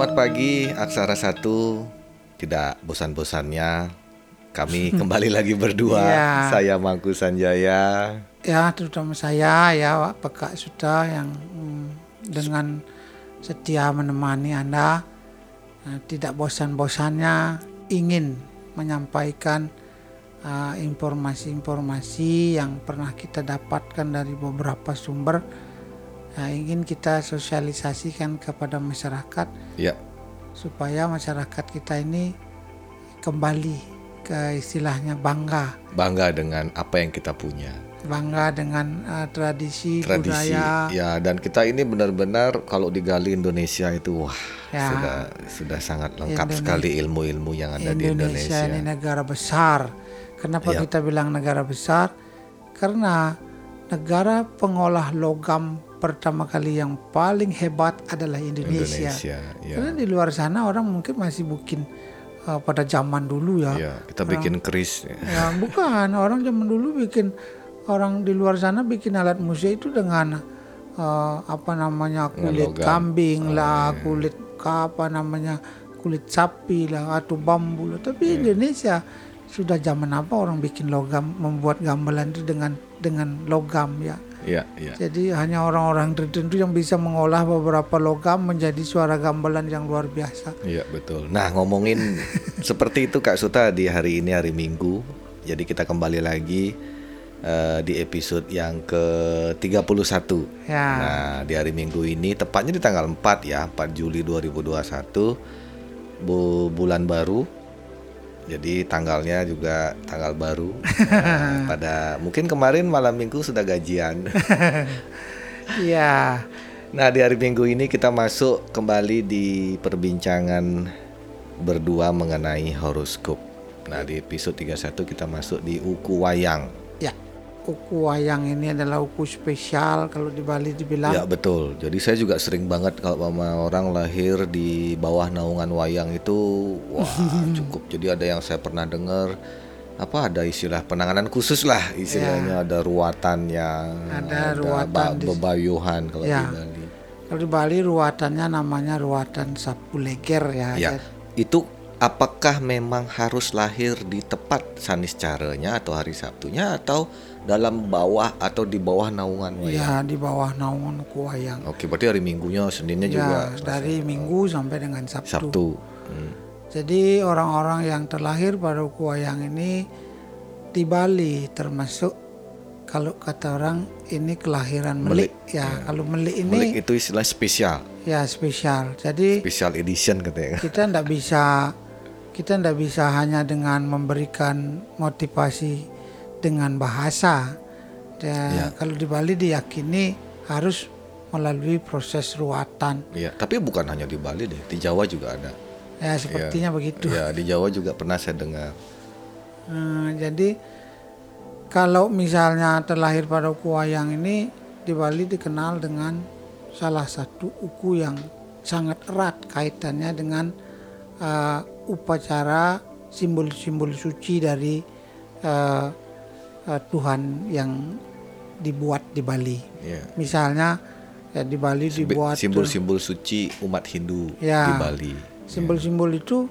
Selamat pagi Aksara Satu. Tidak bosan-bosannya kami kembali lagi berdua. Iya. Saya Mangku Sanjaya. Ya, terutama saya ya Pak Peka sudah yang mm, dengan setia menemani Anda eh, tidak bosan-bosannya ingin menyampaikan eh, informasi-informasi yang pernah kita dapatkan dari beberapa sumber Nah, ingin kita sosialisasikan kepada masyarakat Ya, supaya masyarakat kita ini kembali ke istilahnya bangga bangga dengan apa yang kita punya. bangga dengan eh, tradisi, Tradisi. budaya Ya, dan kita ini benar-benar kalau digali Indonesia itu wah Ya. sudah sudah sangat lengkap Indonesia- sekali ilmu-ilmu yang ada di Indonesia Indonesia. ini negara besar. Kenapa Ya. kita bilang negara besar? Karena negara pengolah logam pertama kali yang paling hebat adalah Indonesia. Indonesia, ya. Karena di luar sana orang mungkin masih bikin uh, pada zaman dulu ya. Ya, kita bikin keris. ya. Ya bukan orang zaman dulu bikin orang di luar sana bikin alat musik itu dengan uh, apa namanya kulit logam. kambing Oh, lah, iya. kulit apa namanya kulit sapi lah atau bambu lah. Iya. Tapi Indonesia sudah zaman apa orang bikin logam membuat gamelan itu dengan dengan logam ya. Ya, ya. Jadi hanya orang-orang tertentu yang bisa mengolah beberapa logam menjadi suara gamelan yang luar biasa. Iya betul. Nah ngomongin seperti itu Kak Suta di hari ini hari Minggu. Jadi kita kembali lagi eh, di episode yang ke-31. Ya. Nah di hari Minggu ini tepatnya di tanggal 4 ya 4 Juli 2021 bu bulan baru. Jadi tanggalnya juga tanggal baru. Nah, pada mungkin kemarin malam Minggu sudah gajian. Iya. Nah di hari Minggu ini kita masuk kembali di perbincangan berdua mengenai horoskop. Nah di episode 31 kita masuk di Uku Wayang. Ya, uku wayang ini adalah uku spesial kalau di Bali dibilang. Ya betul. Jadi saya juga sering banget kalau sama orang lahir di bawah naungan wayang itu, wah cukup. Jadi ada yang saya pernah dengar apa ada istilah penanganan khusus lah istilahnya ada ruatannya, Ada ruatan ba- di- bebayuhan kalau Ya. di Bali. Kalau di Bali ruatannya namanya ruatan sapu leger ya. Ya, itu apakah memang harus lahir di tepat saniscaranya atau hari Sabtunya atau dalam bawah atau di bawah naungan wayang? Ya, di bawah naungan wayang. Oke, berarti hari Minggunya, Seninnya juga Ya, dari Minggu sampai dengan Sabtu. Sabtu. Hmm. Jadi orang-orang yang terlahir pada uku wayang ini di Bali termasuk kalau kata orang ini kelahiran melik, ya. Kalau melik ini Melik itu istilah spesial, ya spesial. Jadi special edition katanya. kita tidak bisa kita tidak bisa hanya dengan memberikan motivasi dengan bahasa. Dan Ya. Kalau di Bali diyakini harus melalui proses ruatan. Iya, tapi bukan hanya di Bali deh, di Jawa juga ada. Ya sepertinya begitu. Ya, di Jawa juga pernah saya dengar. Hmm, jadi kalau misalnya terlahir pada uku wayang ini di Bali dikenal dengan salah satu uku yang sangat erat kaitannya dengan uh, upacara simbol-simbol suci dari uh, uh, Tuhan yang dibuat di Bali. Ya. Misalnya ya di Bali dibuat Simbol-simbol suci umat Hindu Ya. di Bali. simbol-simbol itu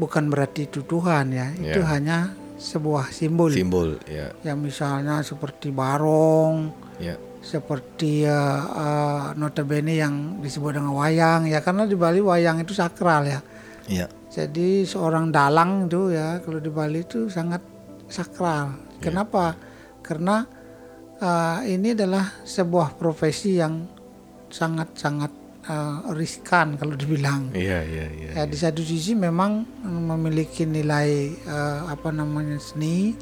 bukan berarti itu Tuhan ya, itu Ya. hanya sebuah simbol. Simbol, ya. ya misalnya seperti barong, Ya. seperti uh, uh, notabene yang disebut dengan wayang ya karena di Bali wayang itu sakral ya. Ya. Jadi seorang dalang itu ya kalau di Bali itu sangat sakral. Kenapa? Karena uh, ini adalah sebuah profesi yang sangat-sangat uh, riskan kalau dibilang. Iya, iya, iya. Ya, di satu sisi memang memiliki nilai eh, apa namanya seni,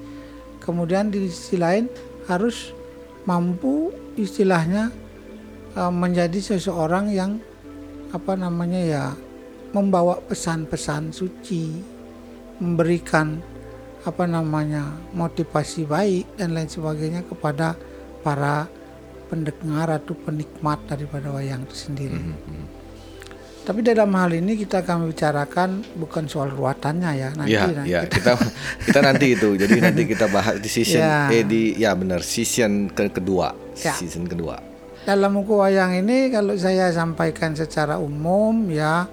kemudian di sisi lain harus mampu istilahnya eh, menjadi seseorang yang apa namanya ya membawa pesan-pesan suci, memberikan apa namanya motivasi baik dan lain sebagainya kepada para pendengar atau penikmat daripada wayang itu sendiri. Mhm. Tapi dalam hal ini kita akan bicarakan bukan soal ruatannya ya nanti. Ya, nah, ya kita- kita kita nanti itu. Jadi nanti kita bahas di season Ya. eh di ya benar season ke kedua, Ya. season kedua. dalam buku wayang ini kalau saya sampaikan secara umum ya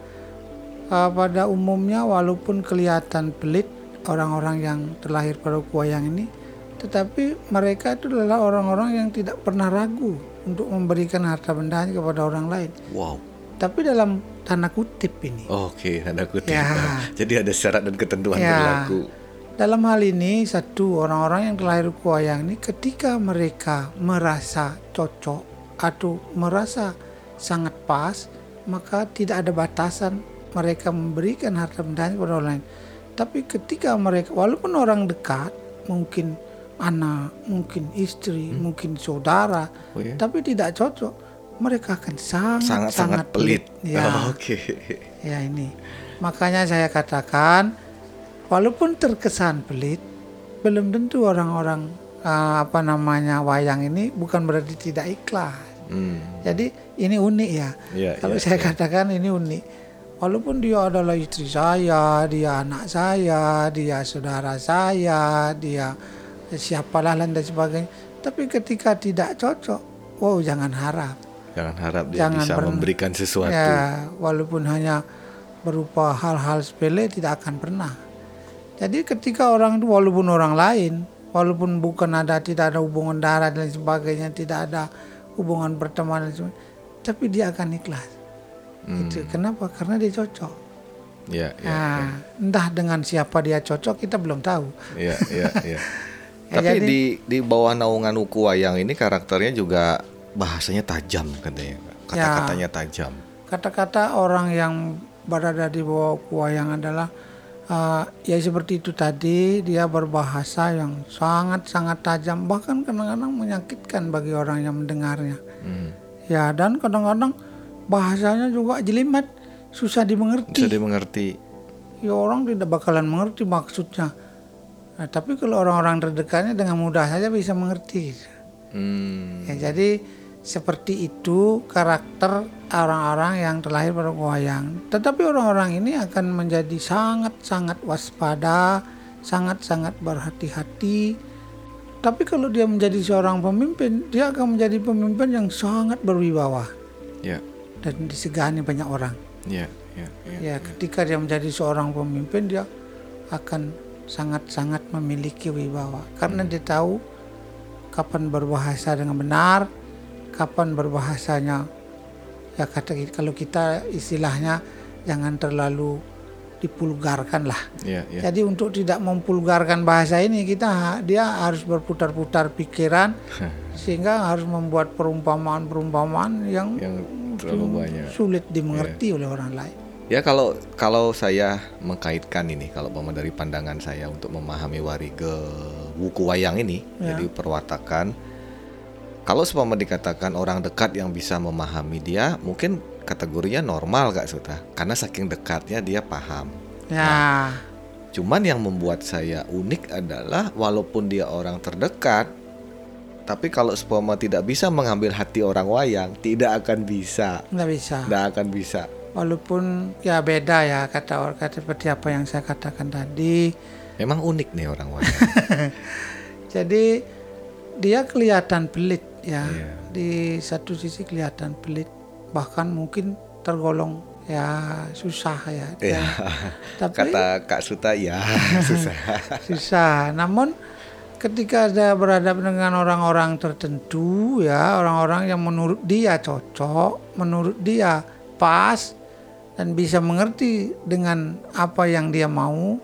uh, pada umumnya walaupun kelihatan pelit orang-orang yang terlahir pada wayang ini, tetapi mereka itu adalah orang-orang yang tidak pernah ragu untuk memberikan harta bendanya kepada orang lain. Wow. Tapi dalam tanda kutip ini. Oke, tanda kutip. Ya. Jadi ada syarat dan ketentuan Ya. berlaku. Dalam hal ini satu orang-orang yang terlahir wayang ini ketika mereka merasa cocok atau merasa sangat pas, maka tidak ada batasan mereka memberikan harta bendanya kepada orang lain. Tapi ketika mereka walaupun orang dekat, mungkin anak, mungkin istri, mungkin saudara, Oh ya. tapi tidak cocok, mereka akan sangat Sangat-sangat pelit. Ya. Oh, Oke. Ya ini. Makanya saya katakan walaupun terkesan pelit, belum tentu orang-orang eh, apa namanya wayang ini bukan berarti tidak ikhlas. Hmm. Jadi ini unik ya. Iya, Kalau iya, saya katakan ini unik. Walaupun dia adalah istri saya, dia anak saya, dia saudara saya, dia siapalah dan sebagainya. Tapi ketika tidak cocok, wow jangan harap. Jangan harap dia Jangan bisa pernah. memberikan sesuatu. Ya, walaupun hanya berupa hal-hal sepele tidak akan pernah. Jadi ketika orang itu walaupun orang lain, walaupun bukan ada tidak ada hubungan darah dan sebagainya, tidak ada hubungan pertemanan dan sebagainya, tapi dia akan ikhlas. Hmm. Itu kenapa? Karena dia cocok. Iya, iya. Nah, entah dengan siapa dia cocok kita belum tahu. Iya, iya, iya. Ya, Tapi jadi- di di bawah naungan Uku Wayang ini karakternya juga bahasanya tajam katanya. Kata-katanya tajam. Kata-kata orang yang berada di bawah wayang adalah uh, ya seperti itu tadi dia berbahasa yang sangat-sangat tajam bahkan kadang-kadang menyakitkan bagi orang yang mendengarnya. Hmm. Ya dan kadang-kadang bahasanya juga jelimet, susah dimengerti. Bisa dimengerti. Ya orang tidak bakalan mengerti maksudnya. Nah, tapi kalau orang-orang terdekatnya dengan mudah saja bisa mengerti. Hmm. Ya, jadi seperti itu karakter orang-orang yang terlahir pada wayang. Tetapi orang-orang ini akan menjadi sangat-sangat waspada, sangat-sangat berhati-hati. Tapi kalau dia menjadi seorang pemimpin, dia akan menjadi pemimpin yang sangat berwibawa Ya, dan disegani banyak orang. ya, ya, ya. Ya, ketika dia menjadi seorang pemimpin, dia akan sangat-sangat memiliki wibawa karena dia tahu kapan berbahasa dengan benar, kapan berbahasanya ya kata kalau kita istilahnya jangan terlalu dipulgarkan lah. Ya, ya. Jadi untuk tidak mempulgarkan bahasa ini kita dia harus berputar-putar pikiran sehingga harus membuat perumpamaan-perumpamaan yang, Yang terlalu banyak. sulit dimengerti oleh orang lain. Ya kalau kalau saya mengkaitkan ini kalau umpama dari pandangan saya untuk memahami warige wuku wayang ini Ya. jadi perwatakan kalau seumpama dikatakan orang dekat yang bisa memahami dia mungkin kategorinya normal Kak Suta karena saking dekatnya dia paham. Ya. Cuman yang membuat saya unik adalah walaupun dia orang terdekat tapi kalau seumpama tidak bisa mengambil hati orang wayang tidak akan bisa. nggak bisa. Tidak akan bisa. Walaupun ya beda ya kata orang kata seperti apa yang saya katakan tadi. Memang unik nih orang wayang. Jadi dia kelihatan pelit ya. Iya. Di satu sisi kelihatan pelit, bahkan mungkin tergolong ya susah ya. Iya. Tapi Kata Kak Suta ya susah. susah. Namun ketika dia berhadapan dengan orang-orang tertentu ya, orang-orang yang menurut dia cocok, menurut dia pas dan bisa mengerti dengan apa yang dia mau,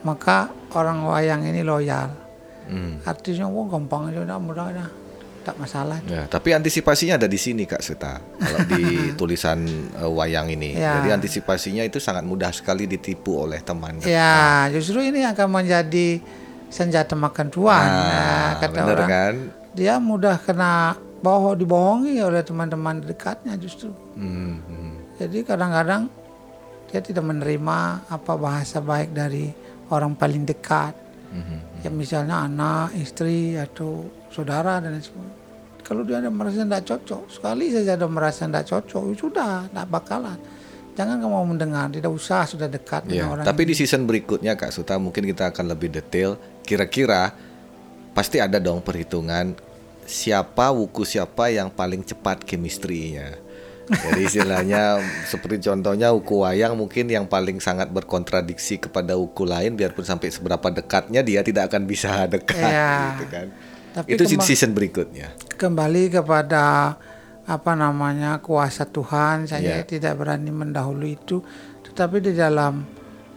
maka orang wayang ini loyal. Hmm. Artinya wah gampang aja udah mudah aja. Tak masalah. Ya, tapi antisipasinya ada di sini Kak Suta. Kalau di tulisan eh, wayang ini, Ya. jadi antisipasinya itu sangat mudah sekali ditipu oleh teman. Ya, justru ini akan menjadi senjata makan tuan. Nah, kata bener orang. kan? Dia mudah kena bohong dibohongi oleh teman-teman dekatnya justru. Hmm, hmm. Jadi kadang-kadang dia tidak menerima apa bahasa baik dari orang paling dekat. Mhm. Ya misalnya anak, istri atau saudara dan lain sebagainya. Kalau dia ada merasa tidak cocok, sekali saja ada merasa tidak cocok, ya sudah, tidak bakalan. Jangan kamu mau mendengar, tidak usah sudah dekat dengan orang. tapi di season berikutnya Kak Suta mungkin kita akan lebih detail. Kira-kira pasti ada dong perhitungan siapa wuku siapa yang paling cepat chemistry-nya. Jadi istilahnya seperti contohnya uku wayang mungkin yang paling sangat berkontradiksi kepada uku lain biarpun sampai seberapa dekatnya dia tidak akan bisa dekat Iya. gitu kan. Tapi Itu kemba- season berikutnya. kembali kepada apa namanya kuasa Tuhan saya Ya. tidak berani mendahului itu tetapi di dalam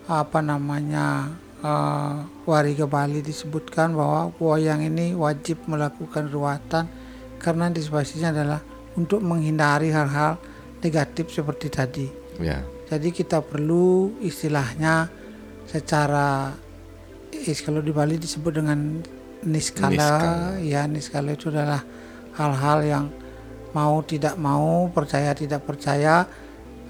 apa namanya eh, Wariga Bali disebutkan bahwa wayang ini wajib melakukan ruatan karena antisipasinya adalah untuk menghindari hal-hal negatif seperti tadi Ya. jadi kita perlu istilahnya secara eh, kalau di Bali disebut dengan niskala, Niskala. ya niskala itu adalah hal-hal yang mau tidak mau percaya tidak percaya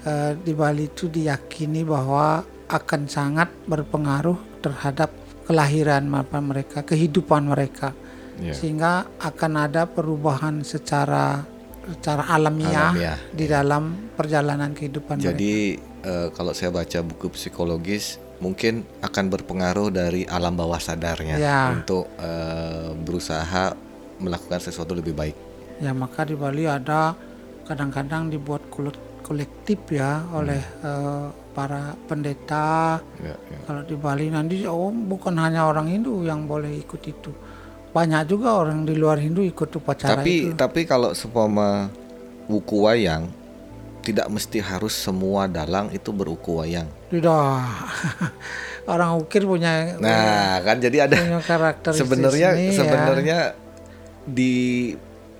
eh, di Bali itu diyakini bahwa akan sangat berpengaruh terhadap kelahiran mereka kehidupan mereka Ya. sehingga akan ada perubahan secara secara alamiah, Alamiah, di dalam perjalanan kehidupan mereka. Jadi eh, kalau saya baca buku psikologis mungkin akan berpengaruh dari alam bawah sadarnya Ya. untuk eh, berusaha melakukan sesuatu lebih baik. Ya maka di Bali ada kadang-kadang dibuat kole- kolektif ya oleh eh, para pendeta. Ya, ya. Kalau di Bali nanti oh bukan hanya orang Hindu yang boleh ikut itu. Banyak juga orang di luar Hindu ikut upacara Tapi itu. tapi kalau seumpama wuku wayang tidak mesti harus semua dalang itu beruku wayang. Tidak. orang ukir punya Nah, kan jadi ada punya karakteristik sebenarnya ya. sebenarnya di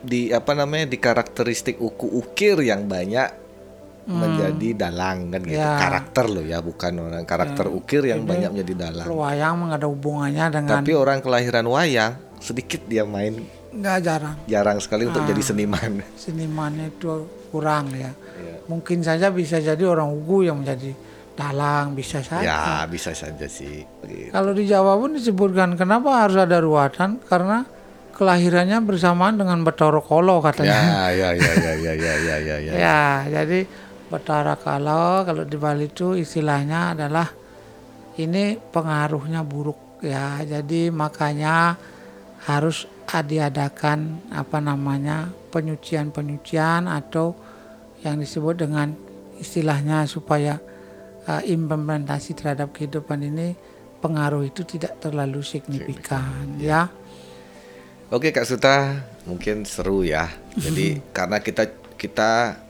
di apa namanya di karakteristik uku ukir yang banyak menjadi dalang kan gitu Hmm. Ya. karakter loh ya bukan orang karakter ukir yang banyak menjadi dalang wayang ada hubungannya dengan tapi orang kelahiran wayang sedikit dia main nggak jarang jarang sekali untuk Ah. jadi seniman senimannya itu kurang ya. Ya. Mungkin saja bisa jadi orang Ugu yang menjadi dalang bisa saja. ya bisa saja sih Gitu. Kalau di Jawa pun disebutkan kenapa harus ada ruatan karena kelahirannya bersamaan dengan Betara Kolo katanya. Ya, ya, ya, ya, ya, ya, ya, ya. Ya, ya jadi Betara Kolo kalau di Bali itu istilahnya adalah ini pengaruhnya buruk ya. Jadi makanya harus diadakan apa namanya penyucian-penyucian atau yang disebut dengan istilahnya supaya uh, implementasi terhadap kehidupan ini pengaruh itu tidak terlalu signifikan, signifikan iya. ya. Oke Kak Suta, mungkin seru ya. Jadi karena kita kita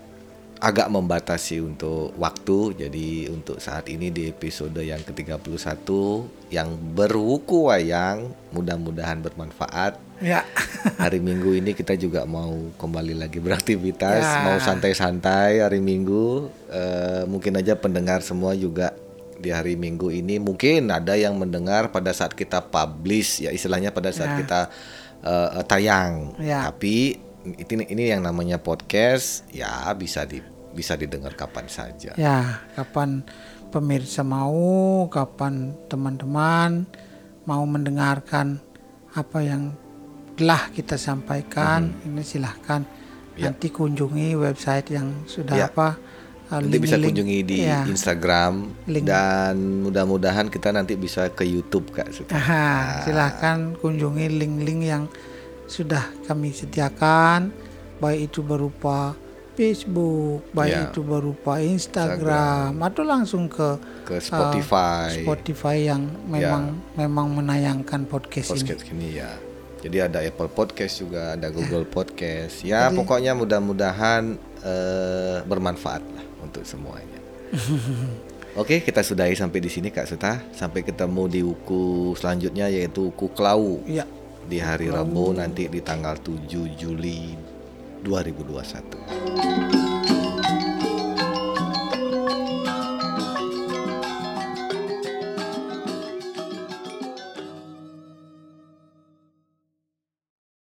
agak membatasi untuk waktu, jadi untuk saat ini di episode yang ke-31 yang berwuku wayang, mudah-mudahan bermanfaat. Ya. Hari Minggu ini kita juga mau kembali lagi beraktivitas, Ya. mau santai-santai hari Minggu. Eh, mungkin aja pendengar semua juga di hari Minggu ini mungkin ada yang mendengar pada saat kita publish ya istilahnya pada saat Ya. kita eh, tayang. Ya. Tapi ini ini yang namanya podcast ya bisa di bisa didengar kapan saja. Ya, kapan pemirsa mau, kapan teman-teman mau mendengarkan apa yang telah kita sampaikan, ini silahkan. Ya. nanti kunjungi website yang sudah Ya. apa. Uh, Nanti bisa link-link. kunjungi di Ya. Instagram Link. dan mudah-mudahan kita nanti bisa ke YouTube Kak. Aha, silahkan kunjungi link-link yang sudah kami sediakan, baik itu berupa Facebook, baik Ya. itu berupa Instagram, atau langsung ke ke Spotify. Spotify yang memang memang menayangkan podcast, ini. podcast ini ya. Jadi ada Apple Podcast juga, ada Google Podcast. Ya, pokoknya mudah-mudahan eh, bermanfaat lah untuk semuanya. Oke, kita sudahi sampai di sini Kak Suta. Sampai ketemu di uku selanjutnya yaitu uku Klau Ya, di hari Rabu nanti di tanggal 7 Juli 2021.